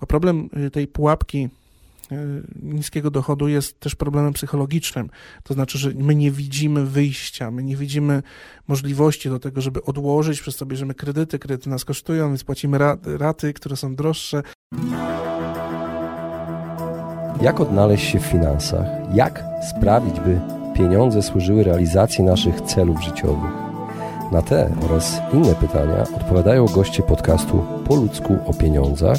Bo problem y, tej pułapki y, niskiego dochodu jest też problemem psychologicznym. To znaczy, że my nie widzimy wyjścia, my nie widzimy możliwości do tego, żeby odłożyć, przez to bierzemy kredyty, kredyty nas kosztują, więc płacimy raty, które są droższe. Jak odnaleźć się w finansach? Jak sprawić, by pieniądze służyły realizacji naszych celów życiowych? Na te oraz inne pytania odpowiadają goście podcastu Po ludzku o pieniądzach,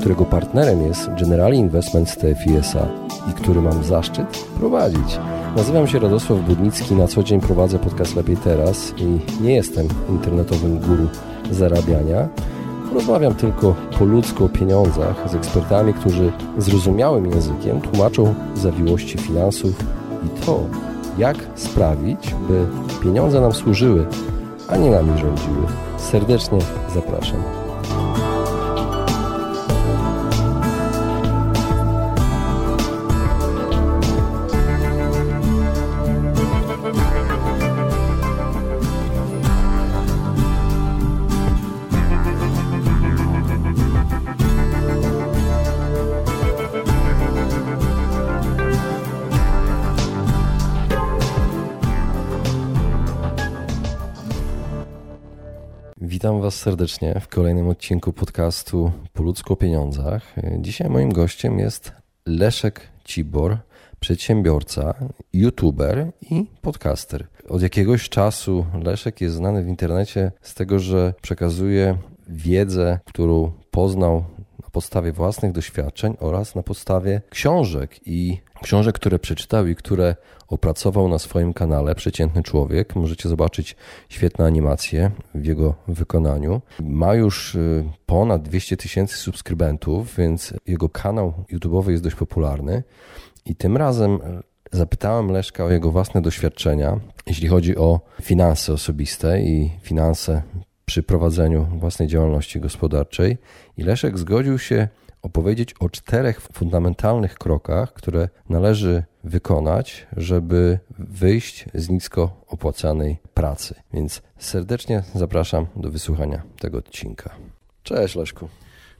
którego partnerem jest Generali Investments TFISA i który mam zaszczyt prowadzić. Nazywam się Radosław Budnicki, na co dzień prowadzę podcast Lepiej Teraz i nie jestem internetowym guru zarabiania, Rozmawiam tylko po ludzku o pieniądzach z ekspertami, którzy zrozumiałym językiem tłumaczą zawiłości finansów i to, jak sprawić, by pieniądze nam służyły, a nie nami rządziły. Serdecznie zapraszam. Witam Was serdecznie w kolejnym odcinku podcastu Po ludzku o pieniądzach. Dzisiaj moim gościem jest Leszek Cibor, przedsiębiorca, youtuber i podcaster. Od jakiegoś czasu Leszek jest znany w internecie z tego, że przekazuje wiedzę, którą poznał na podstawie własnych doświadczeń oraz na podstawie książek i książek, które przeczytał i które opracował na swoim kanale Przeciętny Człowiek. Możecie zobaczyć świetne animacje w jego wykonaniu. Ma już y, ponad 200 tysięcy subskrybentów, więc jego kanał YouTube'owy jest dość popularny. I tym razem y, zapytałem Leszka o jego własne doświadczenia, jeśli chodzi o finanse osobiste i finanse przy prowadzeniu własnej działalności gospodarczej. I Leszek zgodził się opowiedzieć o czterech fundamentalnych krokach, które należy wykonać, żeby wyjść z nisko opłacanej pracy. Więc serdecznie zapraszam do wysłuchania tego odcinka. Cześć Leszku.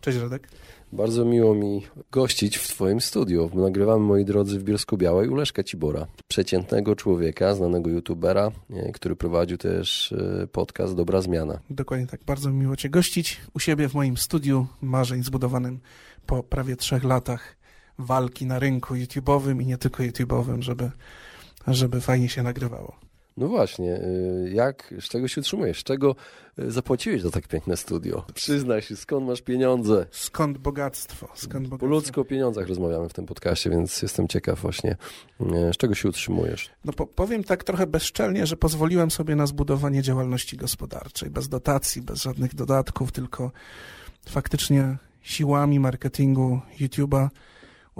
Cześć Radek. Bardzo miło mi gościć w Twoim studiu. Nagrywamy, moi drodzy, w Bielsku Białej u Leszka Cibora, przeciętnego człowieka, znanego youtubera, e, który prowadził też e, podcast Dobra Zmiana. Dokładnie tak. Bardzo miło Cię gościć u siebie w moim studiu marzeń zbudowanym po prawie trzech latach walki na rynku YouTube'owym i nie tylko YouTube'owym, żeby, żeby fajnie się nagrywało. No właśnie, y, jak, z czego się utrzymujesz? Z czego y, zapłaciłeś za tak piękne studio? Przyznaj się, skąd masz pieniądze? Skąd bogactwo? Skąd bogactwo? Po ludzko o pieniądzach rozmawiamy w tym podcaście, więc jestem ciekaw właśnie, y, z czego się utrzymujesz? No po, powiem tak trochę bezczelnie, że pozwoliłem sobie na zbudowanie działalności gospodarczej, bez dotacji, bez żadnych dodatków, tylko faktycznie siłami marketingu YouTube'a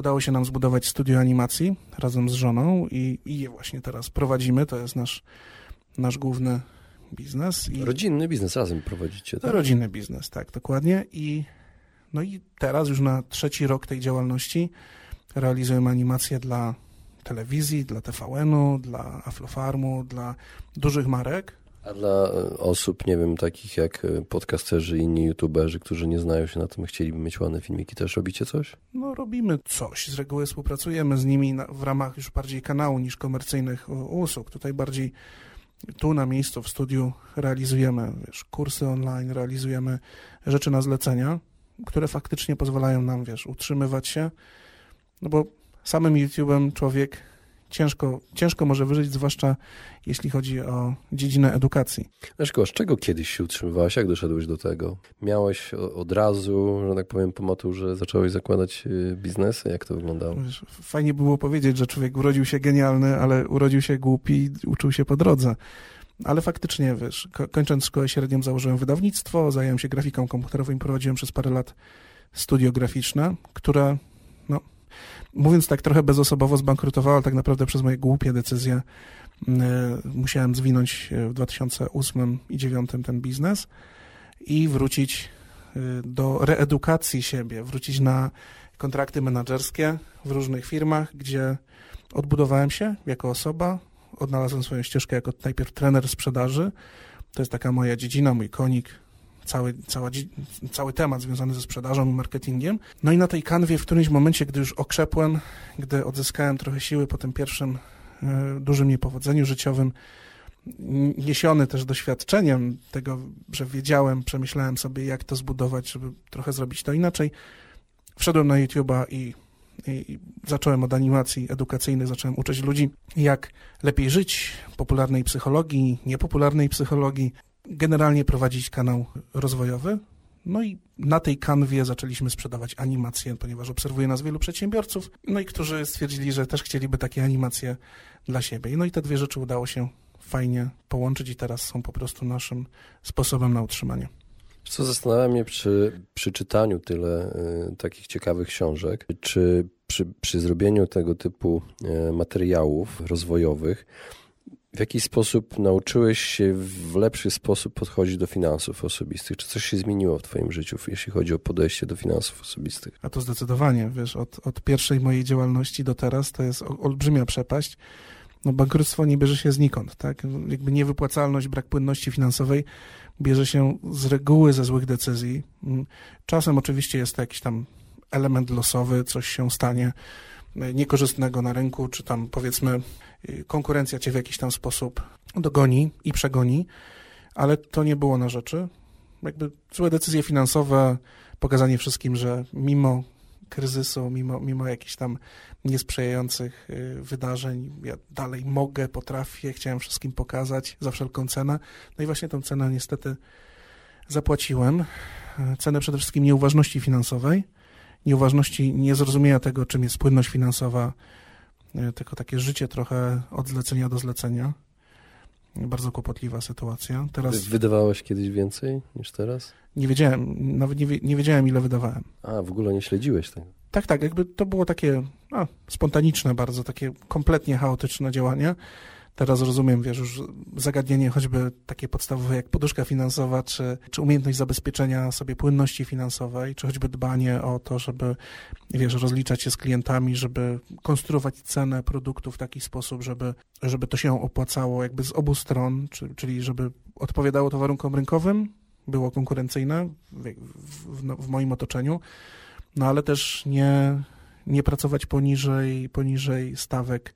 udało się nam zbudować studio animacji razem z żoną i, i je właśnie teraz prowadzimy. To jest nasz, nasz główny biznes. I rodzinny biznes razem prowadzicie, tak? Rodzinny biznes, tak, dokładnie. I, no i teraz już na trzeci rok tej działalności realizujemy animacje dla telewizji, dla TVN-u, dla Aflofarmu, dla dużych marek. A dla e, osób, nie wiem, takich jak e, podcasterzy i inni youtuberzy, którzy nie znają się na tym, chcieliby mieć ładne filmiki, też robicie coś? No robimy coś. Z reguły współpracujemy z nimi w ramach już bardziej kanału niż komercyjnych usług. Tutaj bardziej tu na miejscu w studiu realizujemy wiesz, kursy online, realizujemy rzeczy na zlecenia, które faktycznie pozwalają nam, wiesz, utrzymywać się, no bo samym YouTube'em człowiek ciężko, ciężko może wyżyć, zwłaszcza jeśli chodzi o dziedzinę edukacji. Leszko, z czego kiedyś się utrzymywałeś? Jak doszedłeś do tego? Miałeś od razu, że tak powiem, po maturze zacząłeś zakładać y, biznesy? Jak to wyglądało? Fajnie było powiedzieć, że człowiek urodził się genialny, ale urodził się głupi i uczył się po drodze. Ale faktycznie, wiesz, kończąc szkołę średnią założyłem wydawnictwo, zająłem się grafiką komputerową i prowadziłem przez parę lat studio graficzne, które no, mówiąc tak trochę bezosobowo, zbankrutowała tak naprawdę przez moje głupie decyzje. Mm, e, musiałem zwinąć e, w 2008 i 2009 ten biznes i wrócić e, do reedukacji siebie, wrócić na kontrakty menedżerskie w różnych firmach, gdzie odbudowałem się jako osoba, odnalazłem swoją ścieżkę jako najpierw trener sprzedaży. To jest taka moja dziedzina, mój konik, cały, cała, cały temat związany ze sprzedażą i marketingiem. No i na tej kanwie w którymś momencie, gdy już okrzepłem, gdy odzyskałem trochę siły po tym pierwszym e, dużym niepowodzeniu życiowym, niesiony też doświadczeniem tego, że wiedziałem, przemyślałem sobie, jak to zbudować, żeby trochę zrobić to inaczej, wszedłem na YouTube'a i, i zacząłem od animacji edukacyjnych, zacząłem uczyć ludzi, jak lepiej żyć, popularnej psychologii, niepopularnej psychologii, generalnie prowadzić kanał rozwojowy. No i na tej kanwie zaczęliśmy sprzedawać animacje, ponieważ obserwuję nas wielu przedsiębiorców, no i którzy stwierdzili, że też chcieliby takie animacje dla siebie. No i te dwie rzeczy udało się fajnie połączyć i teraz są po prostu naszym sposobem na utrzymanie. Co zastanawia mnie przy, przy czytaniu tyle y, takich ciekawych książek, czy przy, przy zrobieniu tego typu y, materiałów rozwojowych, w jaki sposób nauczyłeś się w lepszy sposób podchodzić do finansów osobistych? Czy coś się zmieniło w Twoim życiu, jeśli chodzi o podejście do finansów osobistych? A to zdecydowanie, wiesz, od, od pierwszej mojej działalności do teraz to jest olbrzymia przepaść. No, bankructwo nie bierze się znikąd, tak? Jakby niewypłacalność, brak płynności finansowej bierze się z reguły ze złych decyzji. Mm, czasem oczywiście jest to jakiś tam element losowy, coś się stanie niekorzystnego na rynku, czy tam powiedzmy konkurencja cię w jakiś tam sposób dogoni i przegoni, ale to nie było na rzeczy. Jakby złe decyzje finansowe, pokazanie wszystkim, że mimo kryzysu, mimo, mimo jakichś tam niesprzyjających y, wydarzeń, ja dalej mogę, potrafię, chciałem wszystkim pokazać za wszelką cenę. No i właśnie tę cenę niestety zapłaciłem. Cenę przede wszystkim nieuważności finansowej, nieuważności, niezrozumienia tego, czym jest płynność finansowa, tylko takie życie trochę od zlecenia do zlecenia. Bardzo kłopotliwa sytuacja. Teraz... Wydawałeś kiedyś więcej niż teraz? Nie wiedziałem, nawet nie, nie wiedziałem, ile wydawałem. A, w ogóle nie śledziłeś tego? Tak, tak, jakby to było takie a, spontaniczne bardzo, takie kompletnie chaotyczne działanie. Teraz rozumiem, wiesz, już zagadnienie choćby takie podstawowe jak poduszka finansowa, czy, czy umiejętność zabezpieczenia sobie płynności finansowej, czy choćby dbanie o to, żeby, wiesz, rozliczać się z klientami, żeby konstruować cenę produktu w taki sposób, żeby, żeby to się opłacało jakby z obu stron, czy, czyli żeby odpowiadało to warunkom rynkowym, było konkurencyjne w, w, w moim otoczeniu, no ale też nie, nie pracować poniżej, poniżej stawek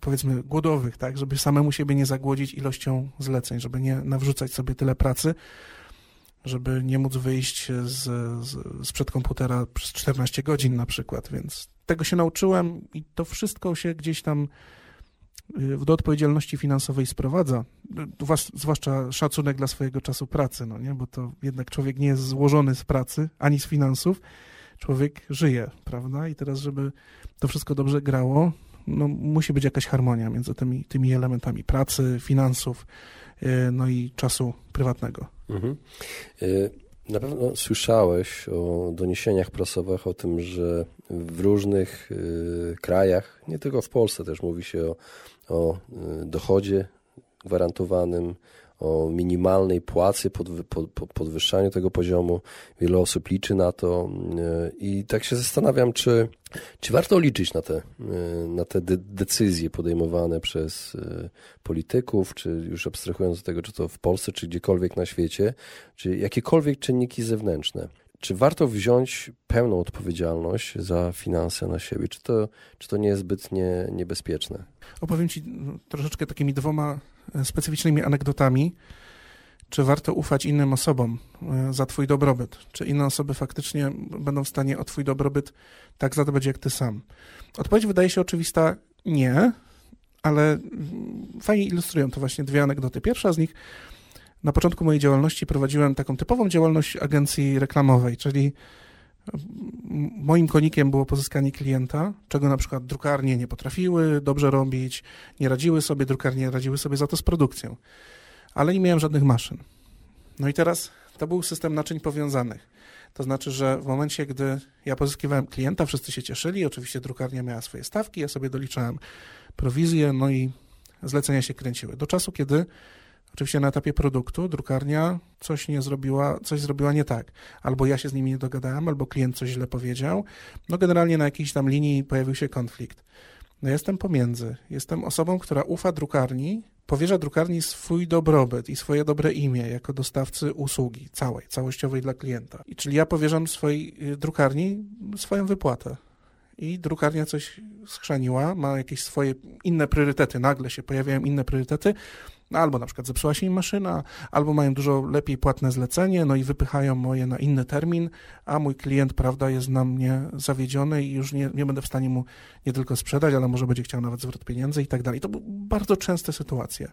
powiedzmy głodowych, tak, żeby samemu siebie nie zagłodzić ilością zleceń, żeby nie nawrzucać sobie tyle pracy, żeby nie móc wyjść z, z, sprzed komputera przez 14 godzin na przykład, więc tego się nauczyłem i to wszystko się gdzieś tam y, do odpowiedzialności finansowej sprowadza, zwłaszcza szacunek dla swojego czasu pracy, no nie, bo to jednak człowiek nie jest złożony z pracy, ani z finansów, człowiek żyje, prawda, i teraz, żeby to wszystko dobrze grało, no, musi być jakaś harmonia między tymi, tymi elementami pracy, finansów, y, no i czasu prywatnego. Mhm. Y, na pewno słyszałeś o doniesieniach prasowych o tym, że w różnych y, krajach, nie tylko w Polsce też mówi się o, o dochodzie gwarantowanym, o minimalnej płacy, pod, pod, podwyższaniu tego poziomu. Wiele osób liczy na to e, i tak się zastanawiam, czy, czy warto liczyć na te, e, na te de decyzje podejmowane przez e, polityków, czy już abstrahując od tego, czy to w Polsce, czy gdziekolwiek na świecie, czy jakiekolwiek czynniki zewnętrzne. Czy warto wziąć pełną odpowiedzialność za finanse na siebie? Czy to, czy to nie jest zbytnie niebezpieczne? Opowiem Ci no, troszeczkę takimi dwoma specyficznymi anegdotami. Czy warto ufać innym osobom e, za Twój dobrobyt? Czy inne osoby faktycznie będą w stanie o Twój dobrobyt tak zadbać jak Ty sam? Odpowiedź wydaje się oczywista nie, ale mm, fajnie ilustrują to właśnie dwie anegdoty. Pierwsza z nich na początku mojej działalności prowadziłem taką typową działalność agencji reklamowej, czyli moim konikiem było pozyskanie klienta, czego na przykład drukarnie nie potrafiły dobrze robić, nie radziły sobie, drukarnie radziły sobie za to z produkcją, ale nie miałem żadnych maszyn. No i teraz to był system naczyń powiązanych. To znaczy, że w momencie, gdy ja pozyskiwałem klienta, wszyscy się cieszyli, oczywiście drukarnia miała swoje stawki, ja sobie doliczałem prowizję, no i zlecenia się kręciły. Do czasu, kiedy Oczywiście na etapie produktu drukarnia coś nie zrobiła, coś zrobiła nie tak. Albo ja się z nimi nie dogadałem, albo klient coś źle powiedział. No generalnie na jakiejś tam linii pojawił się konflikt. No jestem pomiędzy. Jestem osobą, która ufa drukarni, powierza drukarni swój dobrobyt i swoje dobre imię jako dostawcy usługi całej, całościowej dla klienta. I czyli ja powierzam swojej y, drukarni swoją wypłatę. I drukarnia coś schrzaniła, ma jakieś swoje inne priorytety, nagle się pojawiają inne priorytety, no, albo na przykład zepsuła się im maszyna, albo mają dużo lepiej płatne zlecenie, no i wypychają moje na inny termin, a mój klient, prawda, jest na mnie zawiedziony i już nie, nie będę w stanie mu nie tylko sprzedać, ale może będzie chciał nawet zwrot pieniędzy i tak dalej. To bardzo częste sytuacje.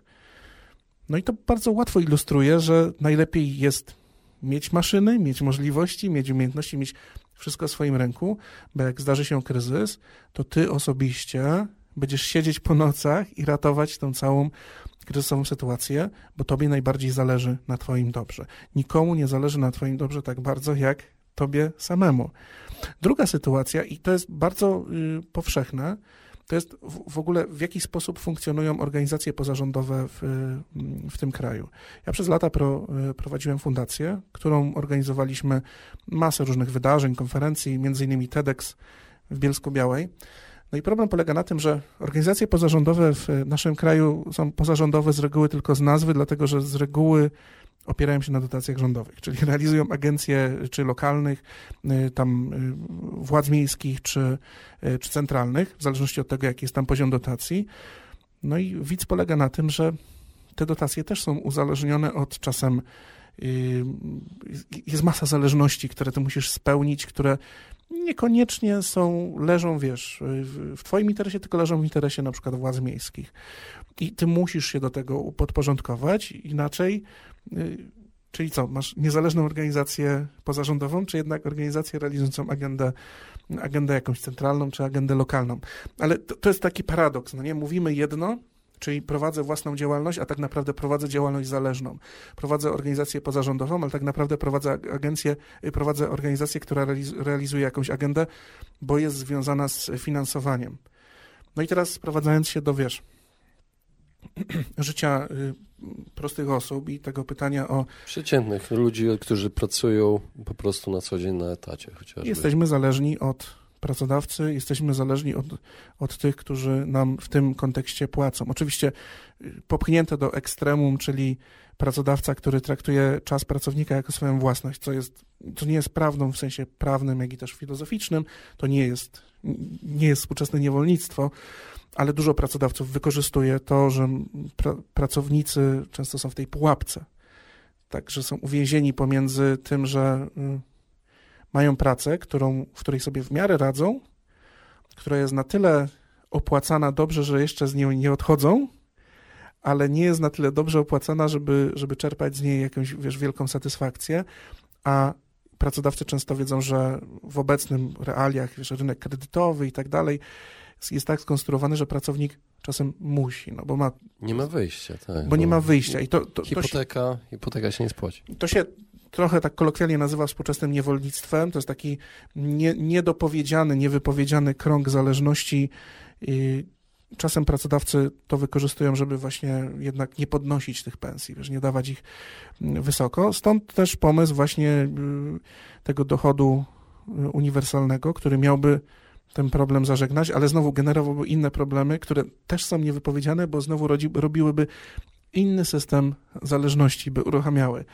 No i to bardzo łatwo ilustruje, że najlepiej jest mieć maszyny, mieć możliwości, mieć umiejętności, mieć wszystko w swoim ręku, bo jak zdarzy się kryzys, to ty osobiście będziesz siedzieć po nocach i ratować tą całą kryzysową sytuację, bo tobie najbardziej zależy na twoim dobrze. Nikomu nie zależy na twoim dobrze tak bardzo, jak tobie samemu. Druga sytuacja, i to jest bardzo y, powszechne, to jest w, w, ogóle w jaki sposób funkcjonują organizacje pozarządowe w, y, w tym kraju. Ja przez lata pro, y, prowadziłem fundację, którą organizowaliśmy masę różnych wydarzeń, konferencji, między innymi TEDx w Bielsku-Białej. No i problem polega na tym, że organizacje pozarządowe w naszym kraju są pozarządowe z reguły tylko z nazwy, dlatego że z reguły opierają się na dotacjach rządowych, czyli realizują agencje czy lokalnych, y, tam y, władz miejskich czy, y, czy centralnych, w zależności od tego, jaki jest tam poziom dotacji. No i widz polega na tym, że te dotacje też są uzależnione od czasem jest masa zależności, które ty musisz spełnić, które niekoniecznie są, leżą, wiesz, w twoim interesie, tylko leżą w interesie na przykład władz miejskich. I ty musisz się do tego podporządkować, inaczej, y, czyli co, masz niezależną organizację pozarządową, czy jednak organizację realizującą agendę, agendę jakąś centralną, czy agendę lokalną. Ale to, to jest taki paradoks, no nie? Mówimy jedno, Czyli prowadzę własną działalność, a tak naprawdę prowadzę działalność zależną. Prowadzę organizację pozarządową, ale tak naprawdę prowadzę agencję, y, prowadzę organizację, która realizuje jakąś agendę, bo jest związana z finansowaniem. No i teraz sprowadzając się do, wiesz, życia y, prostych osób i tego pytania o... Przeciętnych ludzi, którzy pracują po prostu na co dzień na etacie chociażby. Jesteśmy zależni od pracodawcy, jesteśmy zależni od, od tych, którzy nam w tym kontekście płacą. Oczywiście y, popchnięte do ekstremum, czyli pracodawca, który traktuje czas pracownika jako swoją własność, co, jest, co nie jest prawdą w sensie prawnym, jak i też filozoficznym, to nie jest, nie jest współczesne niewolnictwo, ale dużo pracodawców wykorzystuje to, że pra, pracownicy często są w tej pułapce. Także są uwięzieni pomiędzy tym, że y, mają pracę, którą, w której sobie w miarę radzą, która jest na tyle opłacana dobrze, że jeszcze z niej nie odchodzą, ale nie jest na tyle dobrze opłacana, żeby, żeby czerpać z niej jakąś wiesz, wielką satysfakcję, a pracodawcy często wiedzą, że w obecnym realiach, wiesz, rynek kredytowy i tak dalej, jest tak skonstruowany, że pracownik czasem musi, no bo ma... Nie ma wyjścia, tak. Bo nie ma wyjścia. I to, to, hipoteka, to się, hipoteka się nie spłaci. To się trochę tak kolokwialnie nazywa współczesnym niewolnictwem. To jest taki nie, niedopowiedziany, niewypowiedziany krąg zależności. Czasem pracodawcy to wykorzystują, żeby właśnie jednak nie podnosić tych pensji, wiesz, nie dawać ich mm, wysoko. Stąd też pomysł właśnie y, tego dochodu y, uniwersalnego, który miałby ten problem zażegnać, ale znowu generowałby inne problemy, które też są niewypowiedziane, bo znowu rodzi, robiłyby inny system zależności, by uruchamiały.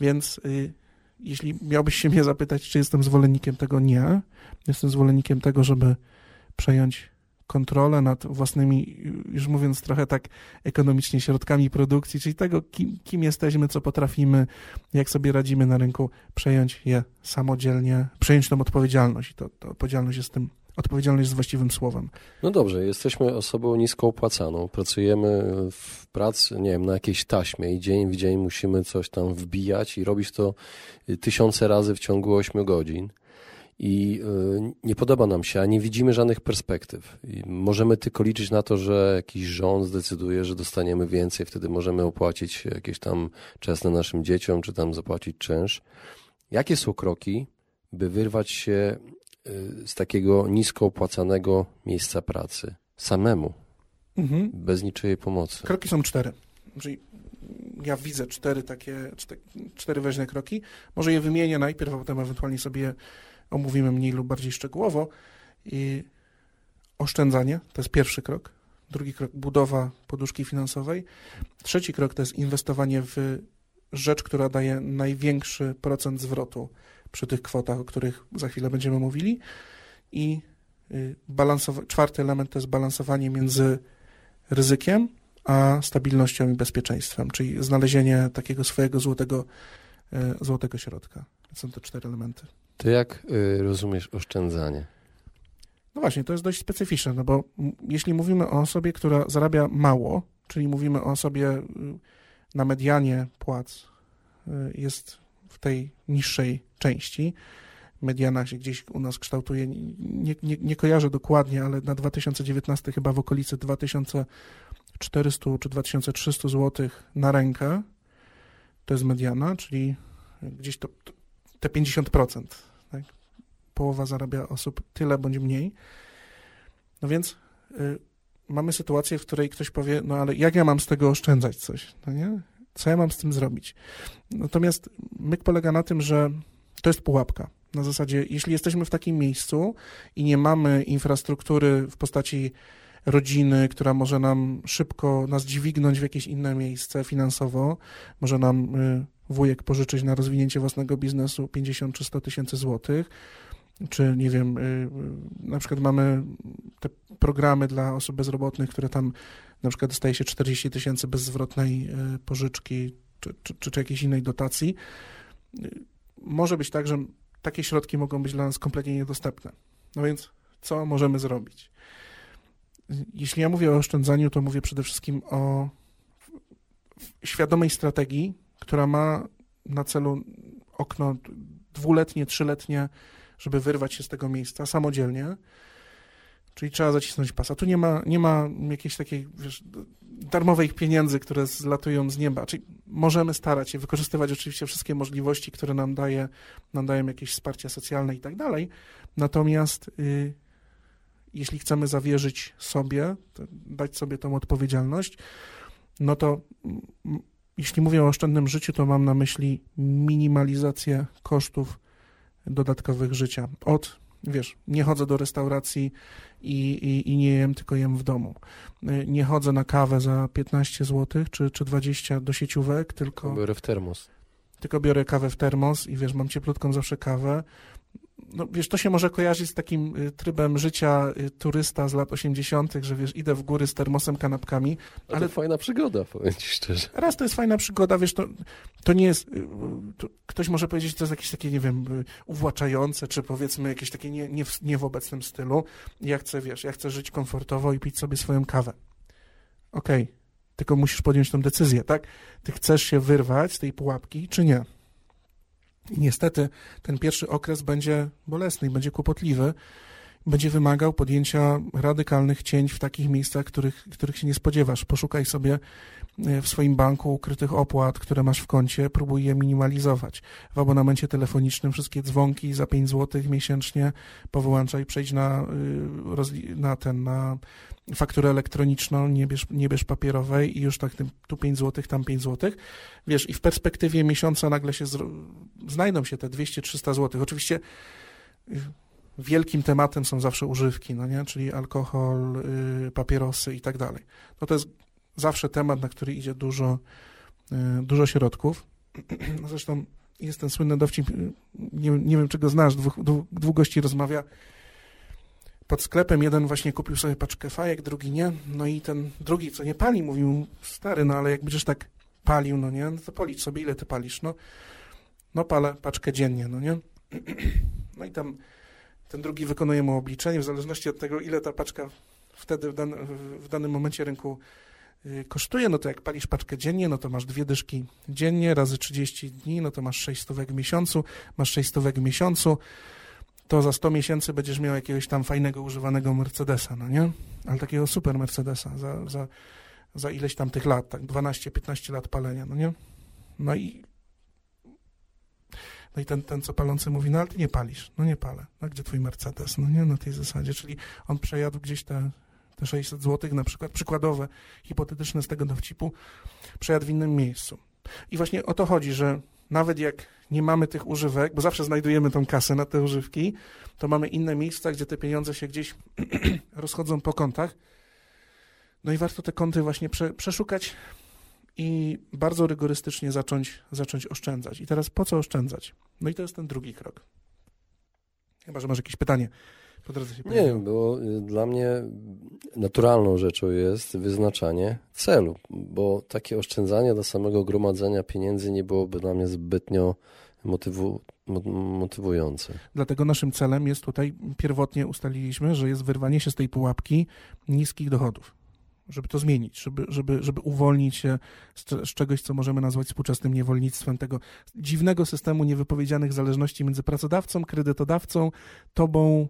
Więc y, jeśli miałbyś się mnie zapytać, czy jestem zwolennikiem tego, nie. Jestem zwolennikiem tego, żeby przejąć kontrolę nad własnymi, już mówiąc trochę tak ekonomicznie, środkami produkcji, czyli tego, kim, kim jesteśmy, co potrafimy, jak sobie radzimy na rynku, przejąć je samodzielnie, przejąć tą odpowiedzialność. I to, to odpowiedzialność jest tym Odpowiedzialność jest właściwym słowem. No dobrze, jesteśmy osobą nisko opłacaną, pracujemy w pracy, nie wiem, na jakiejś taśmie i dzień w dzień musimy coś tam wbijać i robić to tysiące razy w ciągu ośmiu godzin. I y, nie podoba nam się, a nie widzimy żadnych perspektyw. I możemy tylko liczyć na to, że jakiś rząd zdecyduje, że dostaniemy więcej, wtedy możemy opłacić jakieś tam czesne naszym dzieciom, czy tam zapłacić czynsz. Jakie są kroki, by wyrwać się Y, z takiego nisko opłacanego miejsca pracy samemu, mhm. bez niczyjej pomocy. Kroki są cztery. Czyli ja widzę cztery takie, cztery ważne kroki. Może je wymienię najpierw, a potem ewentualnie sobie omówimy mniej lub bardziej szczegółowo. I oszczędzanie to jest pierwszy krok. Drugi krok budowa poduszki finansowej. Trzeci krok to jest inwestowanie w rzecz, która daje największy procent zwrotu przy tych kwotach, o których za chwilę będziemy mówili. I y, czwarty element to jest balansowanie między ryzykiem a stabilnością i bezpieczeństwem, czyli znalezienie takiego swojego złotego, y, złotego środka. Są to cztery elementy. To jak y, rozumiesz oszczędzanie? No właśnie, to jest dość specyficzne, no bo jeśli mówimy o osobie, która zarabia mało, czyli mówimy o osobie na medianie płac, jest w tej niższej części. Mediana się gdzieś u nas kształtuje, nie, nie, nie kojarzę dokładnie, ale na 2019 chyba w okolicy 2400 czy 2300 zł na rękę to jest mediana, czyli gdzieś to, te 50%. Tak? Połowa zarabia osób tyle bądź mniej. No więc y, mamy sytuację, w której ktoś powie, no ale jak ja mam z tego oszczędzać coś, no nie? Co ja mam z tym zrobić? Natomiast myk polega na tym, że to jest pułapka. Na zasadzie, jeśli jesteśmy w takim miejscu i nie mamy infrastruktury w postaci rodziny, która może nam szybko nas dźwignąć w jakieś inne miejsce finansowo, może nam y, wujek pożyczyć na rozwinięcie własnego biznesu 50 czy 100 tysięcy złotych, czy nie wiem, y, y, na przykład mamy te programy dla osób bezrobotnych, które tam na przykład dostaje się 40 tysięcy bezzwrotnej pożyczki, czy, czy, czy, czy jakiejś innej dotacji. Może być tak, że takie środki mogą być dla nas kompletnie niedostępne. No więc co możemy zrobić? Jeśli ja mówię o oszczędzaniu, to mówię przede wszystkim o świadomej strategii, która ma na celu okno dwuletnie, trzyletnie, żeby wyrwać się z tego miejsca samodzielnie. Czyli trzeba zacisnąć pasa. Tu nie ma, nie ma jakiejś takiej wiesz, pieniędzy, które zlatują z nieba. Czyli możemy starać się wykorzystywać oczywiście wszystkie możliwości, które nam, daje, nam dają jakieś wsparcie socjalne i tak dalej. Natomiast y, jeśli chcemy zawierzyć sobie, dać sobie tą odpowiedzialność, no to jeśli mówię o oszczędnym życiu, to mam na myśli minimalizację kosztów dodatkowych życia. Od, wiesz, nie chodzę do restauracji i, i, i nie jem, tylko jem w domu. Nie chodzę na kawę za 15 zł czy, czy 20 do sieciówek, tylko, Biorę w termos. tylko biorę kawę w termos i wiesz, mam cieplutką zawsze kawę. No wiesz, to się może kojarzyć z takim y, trybem życia y, turysta z lat 80., że wiesz, idę w góry z termosem, kanapkami, Ale Ale- to fajna przygoda, powiem ci szczerze. Raz to jest fajna przygoda, wiesz, to, to nie jest. y, To ktoś może powiedzieć, że to jest jakieś takie, nie wiem, uwłaczające, czy powiedzmy jakieś takie nie, nie, w, nie w obecnym stylu. Ja chcę, wiesz, ja chcę żyć komfortowo i pić sobie swoją kawę. Okej, tylko musisz podjąć tę decyzję, tak? Ty chcesz się wyrwać z tej pułapki, czy nie? I niestety ten pierwszy okres będzie bolesny i będzie kłopotliwy. Będzie wymagał podjęcia radykalnych cięć w takich miejscach, których, których się nie spodziewasz. Poszukaj sobie w swoim banku ukrytych opłat, które masz w koncie, próbuj je minimalizować. W abonamencie telefonicznym wszystkie dzwonki za 5 zł miesięcznie powyłączaj, przejdź na, y, na ten, na fakturę elektroniczną, nie bierz, nie bierz papierowej i już tak tu 5 zł, tam 5 zł. Wiesz, i w perspektywie miesiąca nagle się znajdą się te 200-300 zł. Oczywiście y, wielkim tematem są zawsze używki, no nie? Czyli alkohol, y, papierosy i tak dalej. No to jest zawsze temat, na który idzie dużo, y, dużo środków. Zresztą jest ten słynny dowcip, y, nie, nie wiem, czy go znasz, dwóch, dwóch, gości rozmawia pod sklepem, jeden właśnie kupił sobie paczkę fajek, drugi nie, no i ten drugi, co nie pali, mówił, stary, no ale jak będziesz tak palił, no nie, no to policz sobie, ile ty palisz, no, no palę paczkę dziennie, no nie, no i tam ten drugi wykonuje mu obliczenie, w zależności od tego, ile ta paczka wtedy w, dan w danym momencie rynku kosztuje, no to jak palisz paczkę dziennie, no to masz dwie dyszki dziennie, razy 30 dni, no to masz 6 stówek w miesiącu, masz 6 stówek w miesiącu, to za 100 miesięcy będziesz miał jakiegoś tam fajnego, używanego Mercedesa, no nie? Ale takiego super Mercedesa za, za, za ileś tam tych lat, tak 12-15 lat palenia, no nie? No i no i ten, ten, co palący mówi, no ale ty nie palisz. No nie palę. No gdzie twój Mercedes? No nie na tej zasadzie. Czyli on przejadł gdzieś te, te 600 zł, na przykład przykładowe, hipotetyczne z tego dowcipu, przejadł w innym miejscu. I właśnie o to chodzi, że nawet jak nie mamy tych używek, bo zawsze znajdujemy tą kasę na te używki, to mamy inne miejsca, gdzie te pieniądze się gdzieś rozchodzą po kątach. No i warto te konty właśnie prze, przeszukać i bardzo rygorystycznie zacząć, zacząć oszczędzać. I teraz po co oszczędzać? No i to jest ten drugi krok. Chyba, że masz jakieś pytanie. Po drodze się Nie, bo y, dla mnie naturalną rzeczą jest wyznaczanie celu, bo takie oszczędzanie do samego gromadzenia pieniędzy nie byłoby dla mnie zbytnio motywu, motywujące. Dlatego naszym celem jest tutaj, pierwotnie ustaliliśmy, że jest wyrwanie się z tej pułapki niskich dochodów żeby to zmienić, żeby, żeby, żeby uwolnić się z, z, czegoś, co możemy nazwać współczesnym niewolnictwem, tego dziwnego systemu niewypowiedzianych zależności między pracodawcą, kredytodawcą, tobą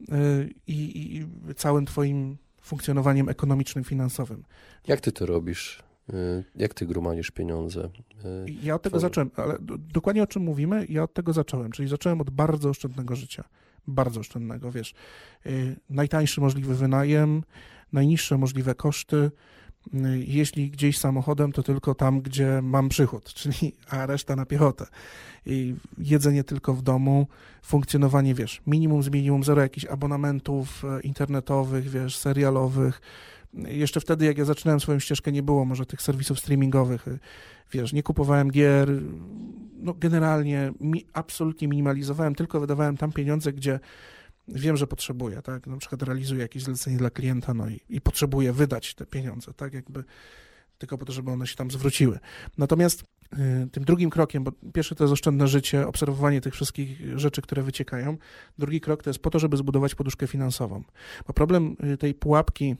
yy, i, całym twoim funkcjonowaniem ekonomicznym, finansowym. Jak ty to robisz? Y, jak ty gromadzisz pieniądze? Y, ja od tego zacząłem, ale dokładnie o czym mówimy, ja od tego zacząłem, czyli zacząłem od bardzo oszczędnego życia. Bardzo oszczędnego, wiesz. Najtańszy możliwy wynajem, najniższe możliwe koszty. Jeśli gdzieś samochodem, to tylko tam, gdzie mam przychód, czyli a reszta na piechotę. I jedzenie tylko w domu, funkcjonowanie, wiesz, minimum z minimum, zero jakichś abonamentów e, internetowych, wiesz, serialowych. Jeszcze wtedy, jak ja zaczynałem swoją ścieżkę, nie było może tych serwisów streamingowych, e, wiesz, nie kupowałem gier, no generalnie mi, absolutnie minimalizowałem, tylko wydawałem tam pieniądze, gdzie wiem, że potrzebuję, tak, na przykład realizuję jakieś zlecenie dla klienta, no i, i potrzebuję wydać te pieniądze, tak, jakby tylko po to, żeby one się tam zwróciły. Natomiast y, tym drugim krokiem, bo pierwszy to jest oszczędne życie, obserwowanie tych wszystkich rzeczy, które wyciekają. Drugi krok to jest po to, żeby zbudować poduszkę finansową. Bo problem y, tej pułapki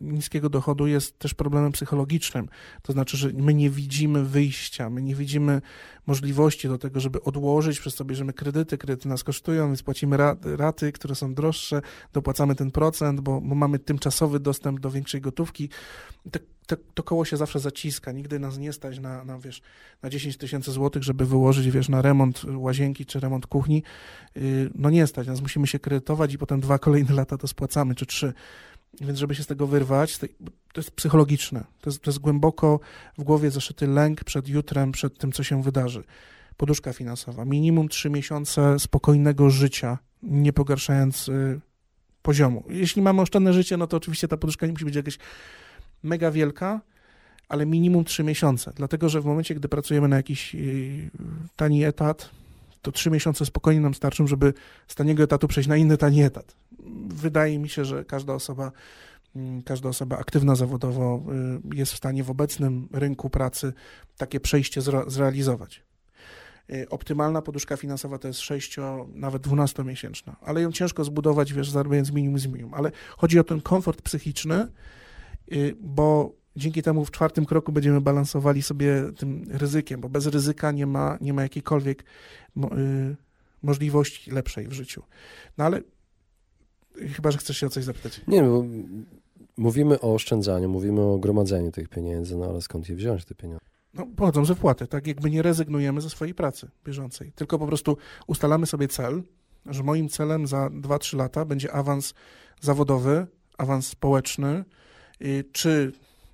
Niskiego dochodu jest też problemem psychologicznym. To znaczy, że my nie widzimy wyjścia, my nie widzimy możliwości do tego, żeby odłożyć, przez sobie, że my kredyty, kredyty nas kosztują, więc płacimy raty, które są droższe, dopłacamy ten procent, bo, bo mamy tymczasowy dostęp do większej gotówki. Te, te, to koło się zawsze zaciska, nigdy nas nie stać na, na, wiesz, na 10 tysięcy złotych, żeby wyłożyć, wiesz, na remont łazienki czy remont kuchni. Y, no nie stać, nas musimy się kredytować i potem dwa kolejne lata to spłacamy, czy trzy. Więc żeby się z tego wyrwać, to jest psychologiczne. To jest, to jest głęboko w głowie zaszyty lęk przed jutrem, przed tym, co się wydarzy. Poduszka finansowa. Minimum trzy miesiące spokojnego życia, nie pogarszając y, poziomu. Jeśli mamy oszczędne życie, no to oczywiście ta poduszka nie musi być jakaś mega wielka, ale minimum trzy miesiące. Dlatego, że w momencie, gdy pracujemy na jakiś y, tani etat, to trzy miesiące spokojnie nam starczą, żeby z taniego etatu przejść na inny tani etat. Wydaje mi się, że każda osoba, mm, każda osoba aktywna zawodowo y, jest w stanie w obecnym rynku pracy takie przejście zrealizować. Y, optymalna poduszka finansowa to jest 6, nawet 12-miesięczna, ale ją ciężko zbudować, wiesz, zarabiając minimum z minimum. Ale chodzi o ten komfort psychiczny, y, bo dzięki temu w czwartym kroku będziemy balansowali sobie tym ryzykiem, bo bez ryzyka nie ma, nie ma jakiejkolwiek y, możliwości lepszej w życiu. No ale chyba, że chcesz się o coś zapytać. Nie, bo mówimy o oszczędzaniu, mówimy o gromadzeniu tych pieniędzy, no ale skąd je wziąć, te pieniądze? No, pochodzą ze wpłaty, tak jakby nie rezygnujemy ze swojej pracy bieżącej, tylko po prostu ustalamy sobie cel, że moim celem za 2-3 lata będzie awans zawodowy, awans społeczny, y,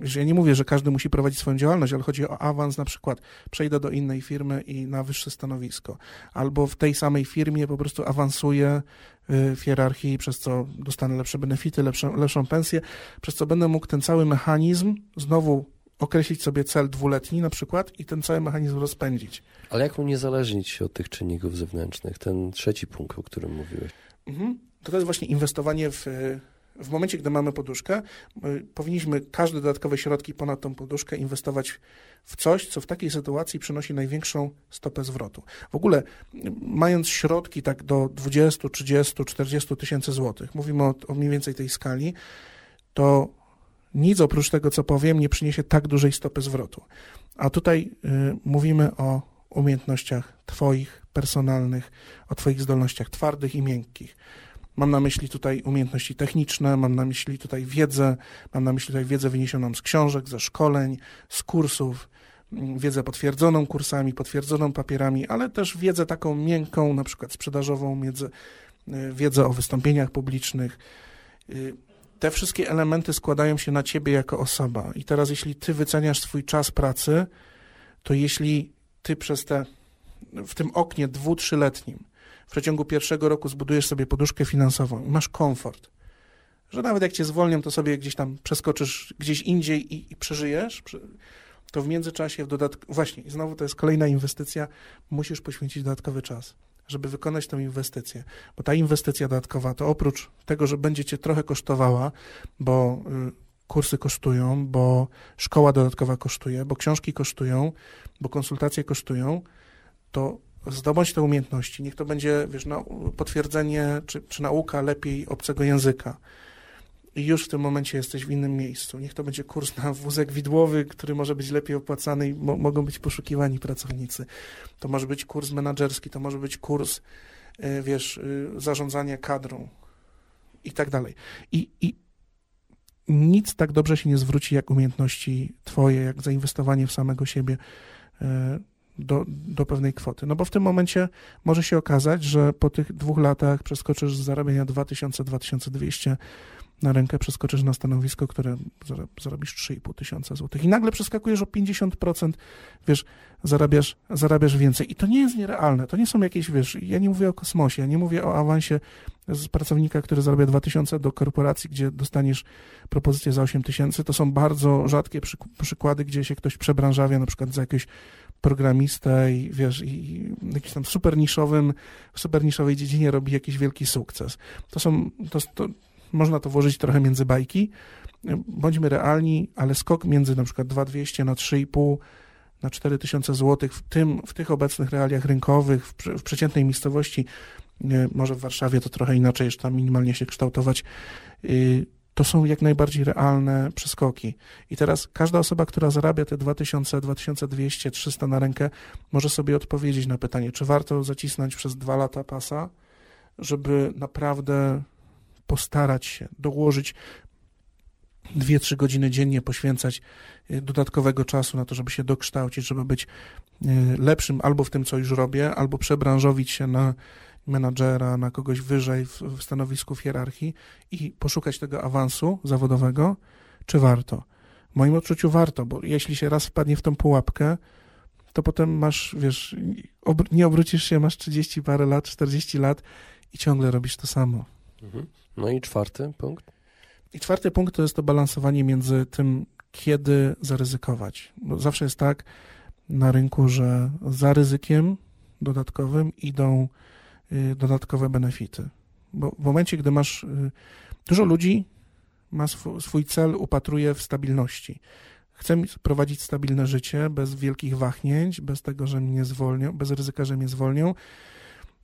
czy ja nie mówię, że każdy musi prowadzić swoją działalność, ale chodzi o awans, na przykład przejdę do innej firmy i na wyższe stanowisko, albo w tej samej firmie po prostu awansuję y, w hierarchii, przez co dostanę lepsze benefity, lepszą, lepszą pensję, przez co będę mógł ten cały mechanizm znowu określić sobie cel dwuletni na przykład i ten cały mechanizm rozpędzić. Ale jak uniezależnić się od tych czynników zewnętrznych? Ten trzeci punkt, o którym mówiłeś. Mhm. To, to jest właśnie inwestowanie w w momencie, gdy mamy poduszkę, powinniśmy każde dodatkowe środki ponad tą poduszkę inwestować w coś, co w takiej sytuacji przynosi największą stopę zwrotu. W ogóle, mając środki tak do 20, 30, 40 tysięcy złotych, mówimy o, o mniej więcej tej skali, to nic oprócz tego, co powiem, nie przyniesie tak dużej stopy zwrotu. A tutaj y, mówimy o umiejętnościach Twoich, personalnych, o Twoich zdolnościach twardych i miękkich. Mam na myśli tutaj umiejętności techniczne, mam na myśli tutaj wiedzę, mam na myśli tutaj wiedzę wyniesioną z książek, ze szkoleń, z kursów, mm, wiedzę potwierdzoną kursami, potwierdzoną papierami, ale też wiedzę taką miękką, na przykład sprzedażową, wiedzę, y, wiedzę o wystąpieniach publicznych. Y, te wszystkie elementy składają się na ciebie jako osoba. I teraz, jeśli ty wyceniasz swój czas pracy, to jeśli ty przez te, w tym oknie dwu, trzyletnim w przeciągu pierwszego roku zbudujesz sobie poduszkę finansową i masz komfort, że nawet jak cię zwolnią, to sobie gdzieś tam przeskoczysz gdzieś indziej i, i przeżyjesz, to w międzyczasie w dodatku, właśnie, znowu to jest kolejna inwestycja, musisz poświęcić dodatkowy czas, żeby wykonać tę inwestycję, bo ta inwestycja dodatkowa to oprócz tego, że będzie cię trochę kosztowała, bo y, kursy kosztują, bo szkoła dodatkowa kosztuje, bo książki kosztują, bo konsultacje kosztują, to zdobądź te umiejętności. Niech to będzie, wiesz, no, potwierdzenie, czy, czy nauka lepiej obcego języka. I już w tym momencie jesteś w innym miejscu. Niech to będzie kurs na wózek widłowy, który może być lepiej opłacany i mo mogą być poszukiwani pracownicy. To może być kurs menedżerski, to może być kurs, y, wiesz, y, zarządzania kadrą i tak dalej. I, I nic tak dobrze się nie zwróci jak umiejętności twoje, jak zainwestowanie w samego siebie y, do, do pewnej kwoty. No bo w tym momencie może się okazać, że po tych dwóch latach przeskoczysz z zarabiania 2000-2200 na rękę, przeskoczysz na stanowisko, które zarobisz 3,5 tysiąca złotych i nagle przeskakujesz o 50%, wiesz, zarabiasz, zarabiasz więcej. I to nie jest nierealne, to nie są jakieś, wiesz, ja nie mówię o kosmosie, ja nie mówię o awansie z pracownika, który zarabia 2000 do korporacji, gdzie dostaniesz propozycję za 8 tysięcy. To są bardzo rzadkie przykłady, gdzie się ktoś przebranżawia, na przykład za jakieś programistę i wiesz, i jakiś tam super niszowym, w super niszowej dziedzinie robi jakiś wielki sukces. To są, to, to, można to włożyć trochę między bajki. Bądźmy realni, ale skok między na przykład 2200 na 3,5 na 4000 zł w, tym, w tych obecnych realiach rynkowych, w, w przeciętnej miejscowości, może w Warszawie to trochę inaczej, jeszcze tam minimalnie się kształtować, y, to są jak najbardziej realne przeskoki. I teraz każda osoba, która zarabia te 2000, 2200, 300 na rękę, może sobie odpowiedzieć na pytanie, czy warto zacisnąć przez dwa lata pasa, żeby naprawdę postarać się dołożyć dwie, trzy godziny dziennie poświęcać y, dodatkowego czasu na to, żeby się dokształcić, żeby być y, lepszym albo w tym, co już robię, albo przebranżowić się na menadżera, na kogoś wyżej w, w stanowisku w hierarchii i poszukać tego awansu zawodowego, czy warto? W moim odczuciu warto, bo jeśli się raz wpadnie w tą pułapkę, to potem masz, wiesz, obr nie obrócisz się, masz 30 parę lat, 40 lat i ciągle robisz to samo. Mhm. No i czwarty punkt? I czwarty punkt to jest to balansowanie między tym, kiedy zaryzykować. Bo zawsze jest tak na rynku, że za ryzykiem dodatkowym idą dodatkowe benefity. Bo w momencie, gdy masz y, dużo ludzi, ma swój, swój cel, upatruje w stabilności. Chcę prowadzić stabilne życie bez wielkich wahnięć, bez tego, że mnie zwolnią, bez ryzyka, że mnie zwolnią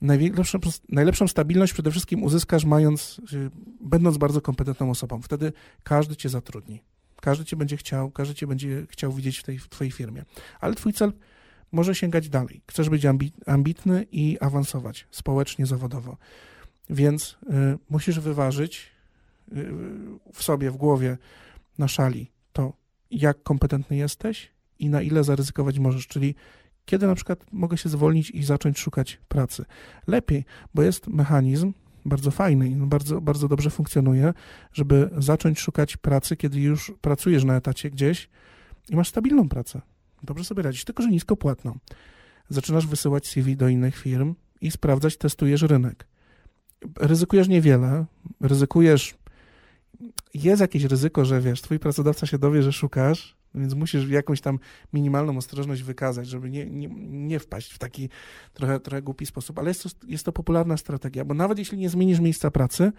najlepszą, najlepszą stabilność przede wszystkim uzyskasz mając, y, będąc bardzo kompetentną osobą. Wtedy każdy cię zatrudni. Każdy cię będzie chciał, każdy cię będzie chciał widzieć w tej w twojej firmie. Ale twój cel może sięgać dalej. Chcesz być ambitny i awansować społecznie, zawodowo. Więc y, musisz wyważyć y, w sobie, w głowie, na szali to, jak kompetentny jesteś i na ile zaryzykować możesz, czyli kiedy na przykład mogę się zwolnić i zacząć szukać pracy. Lepiej, bo jest mechanizm bardzo fajny i bardzo, bardzo dobrze funkcjonuje, żeby zacząć szukać pracy, kiedy już pracujesz na etacie gdzieś i masz stabilną pracę. Dobrze sobie radzisz, tylko że nisko płatną. Zaczynasz wysyłać CV do innych firm i sprawdzać, testujesz rynek. Ryzykujesz niewiele, ryzykujesz jest jakieś ryzyko, że wiesz, twój pracodawca się dowie, że szukasz, więc musisz jakąś tam minimalną ostrożność wykazać, żeby nie, nie, nie wpaść w taki trochę, trochę głupi sposób, ale jest to, jest to popularna strategia, bo nawet jeśli nie zmienisz miejsca pracy,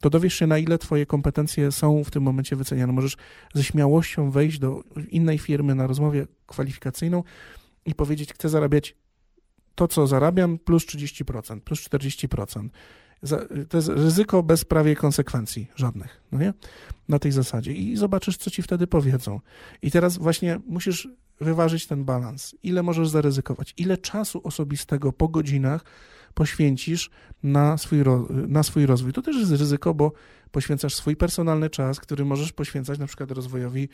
to dowiesz się, na ile twoje kompetencje są w tym momencie wyceniane. Możesz ze śmiałością wejść do innej firmy na rozmowie kwalifikacyjną i powiedzieć, chcę zarabiać to, co zarabiam, plus 30%, plus 40% to jest ryzyko bez prawie konsekwencji żadnych, no nie? Na tej zasadzie. I zobaczysz, co ci wtedy powiedzą. I teraz właśnie musisz wyważyć ten balans. Ile możesz zaryzykować? Ile czasu osobistego po godzinach poświęcisz na swój, na swój rozwój? To też jest ryzyko, bo poświęcasz swój personalny czas, który możesz poświęcać na przykład rozwojowi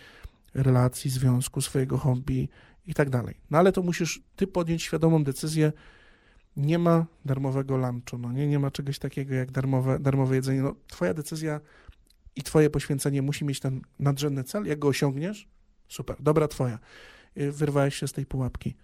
relacji, związku, swojego hobby i tak dalej. No ale to musisz ty podjąć świadomą decyzję, nie ma darmowego lunchu, no nie, nie ma czegoś takiego jak darmowe, darmowe jedzenie. No, twoja decyzja i twoje poświęcenie musi mieć ten nadrzędny cel. Jak go osiągniesz, super, dobra twoja. Y, wyrwałeś się z tej pułapki.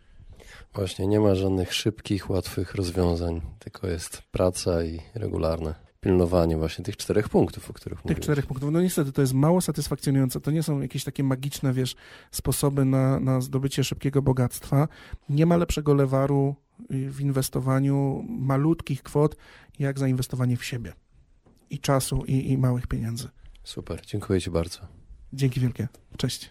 Właśnie, nie ma żadnych szybkich, łatwych rozwiązań, tylko jest praca i regularne pilnowanie właśnie tych czterech punktów, o których Tych mówiłeś. czterech punktów. No niestety to jest mało satysfakcjonujące. To nie są jakieś takie magiczne, wiesz, sposoby na, na zdobycie szybkiego bogactwa. Nie ma lepszego lewaru w inwestowaniu malutkich kwot, jak zainwestowanie w siebie. I czasu, i, i małych pieniędzy. Super, dziękuję Ci bardzo. Dzięki wielkie. Cześć.